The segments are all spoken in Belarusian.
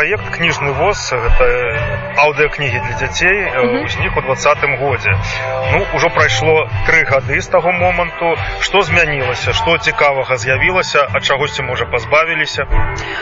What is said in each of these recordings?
Праект кніжны воз гэта аўдыокнігі для дзяцей узнік у двадцатым годзе ну ўжо прайшло тры гады з таго моманту што змянілася што цікавага з'явілася? Ад чагосьці можа пазбавіліся?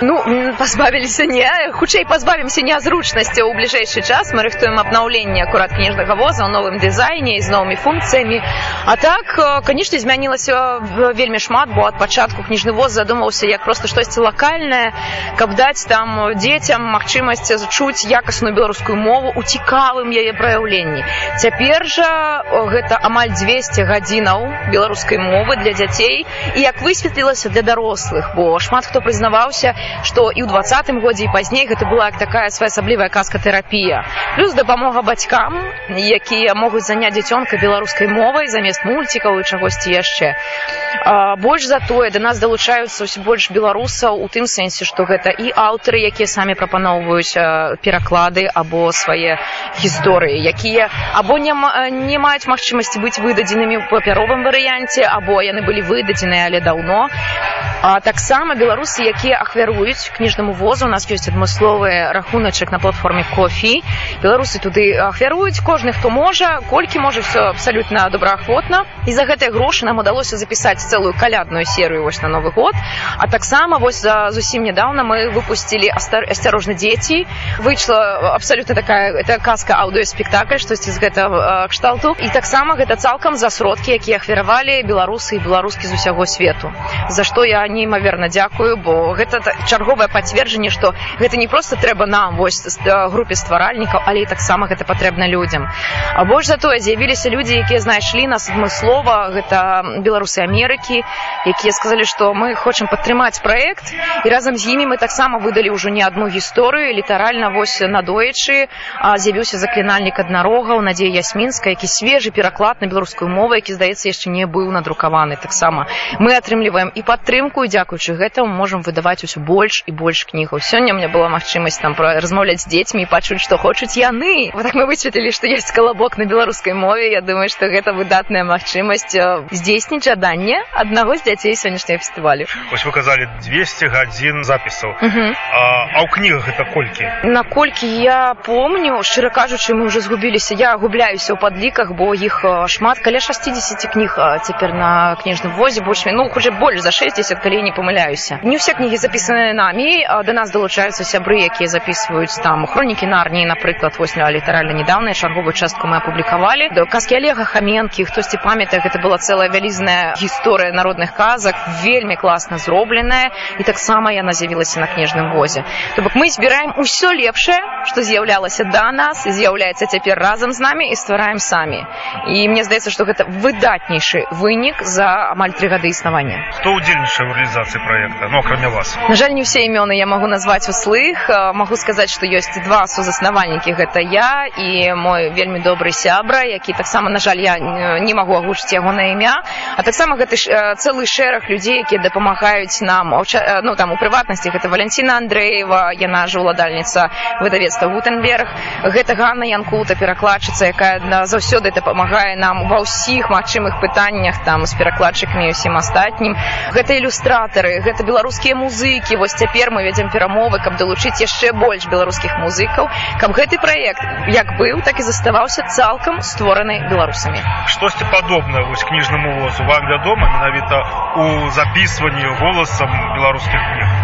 Ну, пазбавіліся не, хутчэй пазбавімся нязручнасці ў бліжэйшы час. Мы рыхтуем абнаўленне акурат кніжнага воза ў новым дызайне з новымі функцыямі. А так, э, канешне, змянілася вельмі шмат, бо ад пачатку кніжны воз задумаўся як проста штосьці лакальнае, каб даць там дзецям магчымасць чуць якасную беларускую мову у цікавым яе праяўленні. Цяпер жа гэта амаль 200 гадзінаў беларускай мовы для дзяцей і як высветлілася для дарослых, бо шмат хто прызнаваўся, што і ў двадцатым годзе і пазней гэта была як такая своеасаблівая казкатэрапія. Плюс дапамога бацькам, якія могуць заняць дзіцёнка беларускай мовай замест мульцікаў і чагосьці яшчэ. Больш за тое да нас далучаюцца ўсё больш беларусаў у тым сэнсе, што гэта і аўтары, якія самі прапаноўваюць пераклады або свае гісторыі, якія або не, не маюць магчымасці быць выдадзенымі ў папяровым варыянце, або яны былі выдадзеныя, але даўно. А таксама беларусы, якія ахвяруюць кніжнаму возу, у нас ёсць адмысловы рахуначак на платформе кофі. Беларусы туды ахвяруюць кожны, хто можа, колькі можа все абсалютна добраахвотна. І за гэтыя грошы нам удалося запісаць цэлую калядную серыю вось на новы год. А таксама вось за зусім нядаўна мы выпусцілі «Астар- асцярожна дзеці. Выйшла абсалютна такая это казка аўдыёспектакль, штосьці з гэтага э, кшталту. І таксама гэта цалкам за сродкі, якія ахвяравалі беларусы і беларускі з усяго свету. За што я неймаверна дзякую, бо гэта та- чарговае пацверджанне, што гэта не проста трэба нам вось э, групе стваральнікаў, але таксама гэта патрэбна людзям. А больш за тое з'явіліся людзі, якія знайшлі нас адмыслова, гэта беларусы Амерыкі, якія сказалі, што мы хочам падтрымаць праект і разам з імі мы таксама выдалі ўжо не адну гісторыю, літаральна вось надоечы з'явіўся заклінальнік аднарогаў Надзея Ясмінска, які свежы пераклад на беларускую мову, які здаецца яшчэ не быў надрукаваны таксама. Мы атрымліваем і падтрымку і дзякуючы гэтаму можам выдаваць усё больш і больш кнігаў. Сёння меня была магчымасць там пра- размаўляць з дзецьмі і пачуць, што хочуць яны. Вот так мы высветлілі, што ёсць калабок на беларускай мове. Я думаю, што гэта выдатная магчымасць здзейсніць жаданне аднаго з дзяцей сённяшняга фестывалю. вось вы казалі 200 гадзін запісаў а, а ў кнігах гэта колькі Наколькі я помню, шчыра кажучы, мы ўжо згубіліся. Я губляюся ў падліках, бо іх э, шмат, каля 60 кніг цяпер на кніжным возе больш ну хутчэй больш за 60, калі не памыляюся. Не ўсе кнігі запісаныя намі, а да нас далучаюцца сябры, якія записываюць там хронікі нарніі, напрыклад, вось на літаральна нядаўна чарговую частку мы апублікавалі. Да, казкі Олега Хаменкі, хтосьці памятае, гэта была цэлая вялізная гісторыя народных казак, вельмі класна зробленая і таксама яна з'явілася на кніжным возе. То мы збіраем усё лепшае, што з'яўлялася да нас і з'яўляецца цяпер разам з намі і ствараем самі. І мне здаецца, што гэта выдатнейшы вынік за амаль тры гады існавання. хто ўдзельнічае ў рэалізацыі праекта ну акрамя вас На жаль, не ўсе імёны я магу назваць услых. Э, Магу сказаць, што ёсць два сузаснавальнікі гэта я і мой вельмі добры сябра, які таксама на жаль я э, не магу агучыць яго на імя. А таксама гэты э, цэлы шэраг людзей, якія дапамагаюць нам ну там у прыватнасці гэта Валянціна Андрэева, яна ж уладальніца выдавецтва Гутенберг. Гэта Ганна Янкута, перакладчыца, якая заўсёды дапамагае нам ва ўсіх магчымых пытаннях там з перакладчыкамі ўсім астатнім. Гэта ілюстратары, гэта беларускія музыкі. Вось цяпер мы вядзем перамовы, каб далучыць яшчэ больш беларускіх музыкаў, каб гэты праект як быў, так і заставаўся цалкам створаны беларусамі. штосьці падобнае вось кніжнаму возу вам вядома менавіта у записыванні голасам беларускіх кніг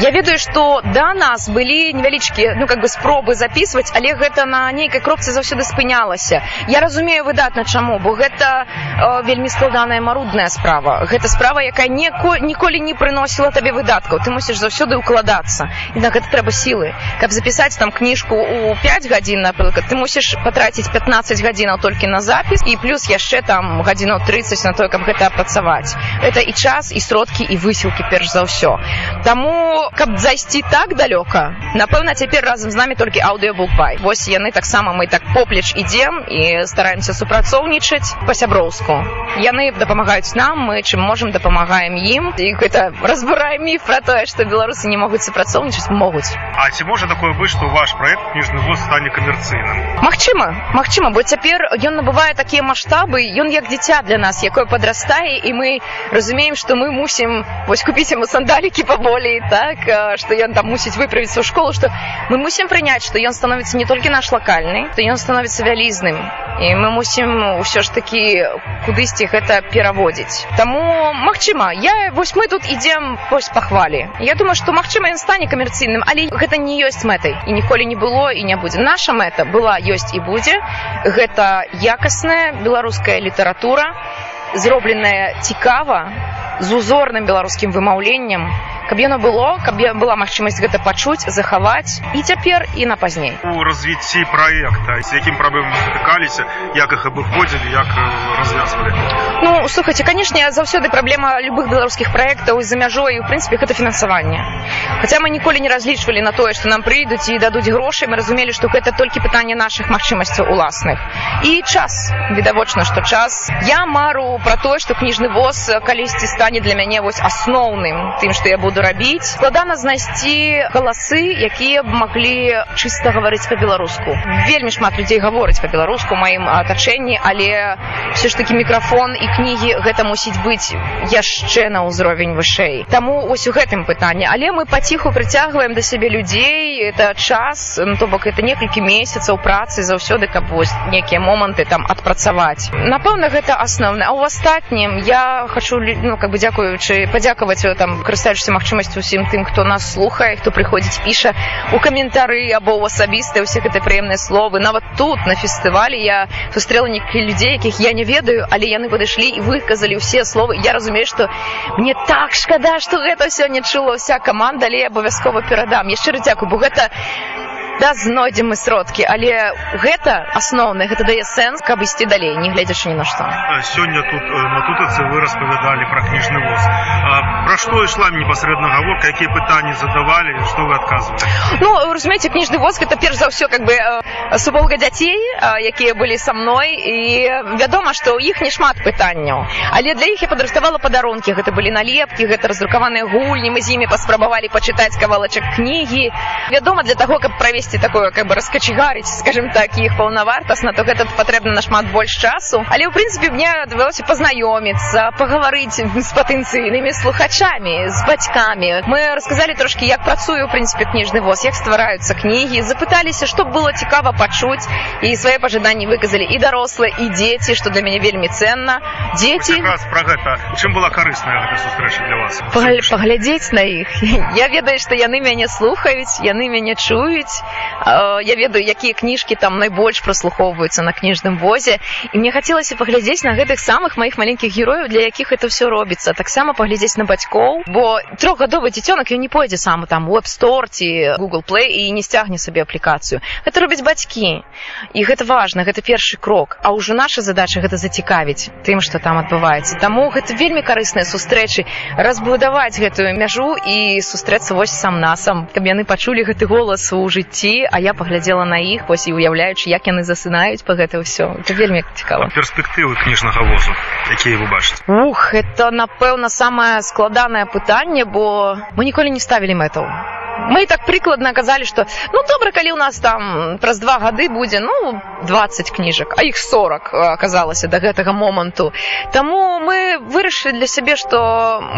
Я ведаю, што да нас былі невялічкія ну как бы спробы записываць, але гэта на нейкай кропцы заўсёды спынялася. Я разумею выдатна чаму, бо гэта э, вельмі складаная марудная справа. Гэта справа, якая неко, ніколі не прыносіла табе выдаткаў. Ты мусіш заўсёды ўкладацца. І на гэта трэба сілы. Каб запісаць там кніжку у 5 гадзін, напрыклад, ты мусіш патраціць 15 гадзінаў толькі на запіс і плюс яшчэ там гадзінаў 30 на тое, каб гэта апрацаваць. Это і час, і сродкі, і высілкі перш за ўсё. Таму Таму каб зайсці так далёка напэўна цяпер разам з намі толькі аўдыобукбай вось яны таксама мы так поплеч ідзем і стараемся супрацоўнічаць па-сяброўску яны дапамагаюць нам мы чым можам дапамагаем ім і гэта разбураем міф пра тое што беларусы не могуць супрацоўнічаць могуць А ці можа такое быць што ваш праект кніжны воз стане камерцыйным Магчыма Магчыма бо цяпер ён набывае такія маштабы ён як дзіця для нас якое падрастае і мы разумеем што мы мусім вось купіць яму сандалікі паболей так што ён там мусіць выправіць сваю школу што мы мусім прыняць што ён становіцца не толькі наш лакальны то ён становіцца вялізным і мы мусім ўсё ж такі кудысьці гэта пераводзіць Таму Магчыма я вось мы тут ідзем вось пахвалі Я думаю што магчыма ён стане камерцыйным але гэта не ёсць мэтай. І ніколі не было і не будзе наша мэта была ёсць і будзе гэта якасная беларуская літаратура зробленая цікава з узорным беларускім вымаўленнем каб яно было каб я была магчымасць гэта пачуць захаваць і цяпер і на пазней. У развіцці праекта з якім праблемам стыкаліся як іх абыходзілі як развязвалі? Ну слухайте канешне заўсёды праблема любых беларускіх праектаў з-за мяжой у прынцыпе гэта фінансаванне. Хаця мы ніколі не разлічвалі на тое што нам прыйдуць і дадуць грошы мы разумелі што гэта толькі пытанне нашых магчымасцяў уласных. І час. Відавочна што час. Я мару пра тое што кніжны воз калісьці стане для мяне вось асноўным тым што я буду рабіць складана знайсці галасы якія б маглі чыста гаварыць па-беларуску. Вельмі шмат людзей гаворыць па-беларуску маім атачэнні але все ж таки мікрафон і кнігі гэта мусіць быць яшчэ на ўзровень вышэй. Таму ось у гэтым пытанне але мы паціху прыцягваем да сябе людзей. Это час то бок это некалькі месяцаў працы заўсёды каб вось некія моманты там адпрацаваць. Напэўна гэта асноўна а у астатнім я хочу ну как бы дзякуючы падзякаваць там карыстаючыся магчымасць усім тым хто нас слухае хто прыходзіць піша у каментары або ў асабістыя ўсе гэты прыемныя словы. Нават тут на фестывалі я сустрэла некалькі людзей якіх я не ведаю але яны падышлі і выказалі ўсе словы я разумею што мне так шкада што гэта сёння чула ўся каманда але абавязкова перадам я шчыра дзякую бо гэта да знойдзем мы сродкі але гэта асноўна гэта дае сэнс каб ісці далей не гледзячы ні на што. Сёння тут на тутацы вы распавядалі пра кніжны воз. Пра што ішла непасрэдна гаворка якія пытанні задавалі што вы адказвалі ну разумееце кніжны воз гэта перш за ўсё как бы суполга дзяцей якія былі са мной і вядома што ў іх не шмат пытанняў. Але для іх я падраставала падарункі. Гэта былі налепкі гэта раздрукаваныя гульні мы з імі паспрабавалі пачытаць кавалачак кнігі. Вядома для таго каб правесці правесці такое как бы раскачегарыць скажем так іх паўнавартасна то гэта патрэбна нашмат больш часу. Але ў прынцыпе мне давялося пазнаёміцца пагаварыць з патэнцыйнымі слухачамі з бацькамі мы расказалі трошки як працую прынцыпе кніжны воз як ствараюцца кнігі запыталіся што было цікава пачуць і свае пажаданні выказалі і дарослыя і дзеці што для мяне вельмі ценна дзеці пра гэта чым была карысная сустрэча для вас паглядзець на іх я ведаю што яны мяне слухаюць яны мяне чуюць я ведаю якія кніжкі там найбольш праслухоўваюцца на кніжным возе. І мне хацелася паглядзець на гэтых самых маіх маленькіх герояў для якіх это все робіцца. Таксама паглядзець на бацькоў. Бо трохгадовы дзіцёнак ён не пойдзе сам там веб-стор ці google play і не сцягне сабе аплікацыю. Это робяць бацькі. І гэта важна гэта першы крок. А ўжо наша задача гэта зацікавіць тым што там адбываецца. Таму гэта вельмі карысныя сустрэчы. Разбудаваць гэтую мяжу і сустрэцца вось сам насам каб яны пачулі гэты голас у жыцці а я паглядзела на іх вось і уяўляючы як яны засынаюць па гэта ўсё это вельмі цікава перспектывы кніжнага возу якія вы бачыце ух это напэўна самае складанае пытанне бо мы ніколі не ставілі мэтаў мы так прыкладна казалі што ну добра калі ў нас там праз два гады будзе ну 20 кніжак а іх 40 аказалася да гэтага моманту Таму мы вырашылі для сябе што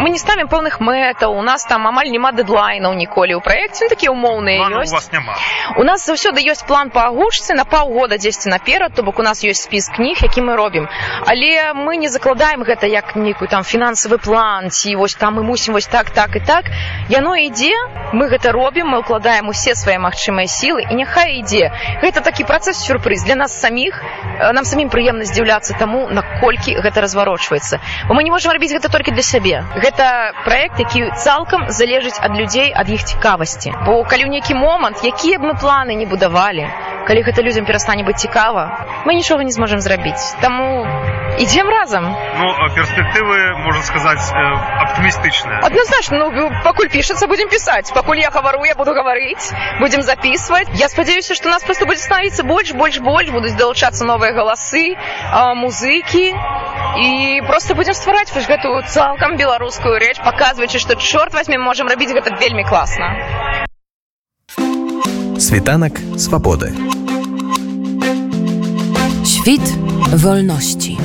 мы не ставім пэўных мэтаў у нас там амаль няма дэдлайнаў ніколі ў праекце такі умоўныя ёсць няма у нас заўсёды ёсць план па агучцы на паўгода дзесьці наперад то бок у нас ёсць спіс кніг які мы робім але мы не закладаем гэта як нейкую там фінансавы план ці вось там мы мусім вось так так і так яно ідзе мы гэта робім мы укладаем усе свае магчымыя сілы і няхай ідзе гэта такі працэс сюрпрыз для нас саміх нам самім прыемна здзіўляцца таму наколькі гэта разварочваецца бо мы не можам рабіць гэта толькі для сябе гэта проект які цалкам залежыць ад людзей ад іх цікавасці бо калі ў нейкі момант якія б мы планы не будавалі калі гэта людзям перастане быць цікава мы нічога не зможам зрабіць таму ідзем разам Ну, перспектывы, можна сказаць, э, аптымістычныя. Однозначно, ну, пакуль пішацца, будем пісаць. Пакуль я гавару, я буду гаварыць, будем записывать. Я спадзяюся, што нас просто будзе становіцца больш, больш, больш, будуць далучацца новыя галасы, музыкі. І просто будем ствараць вось гэтую цалкам беларускую рэч, паказваючы, што чорт возьме, можам рабіць гэта вельмі класна. Світанак свабоды. Świt wolności.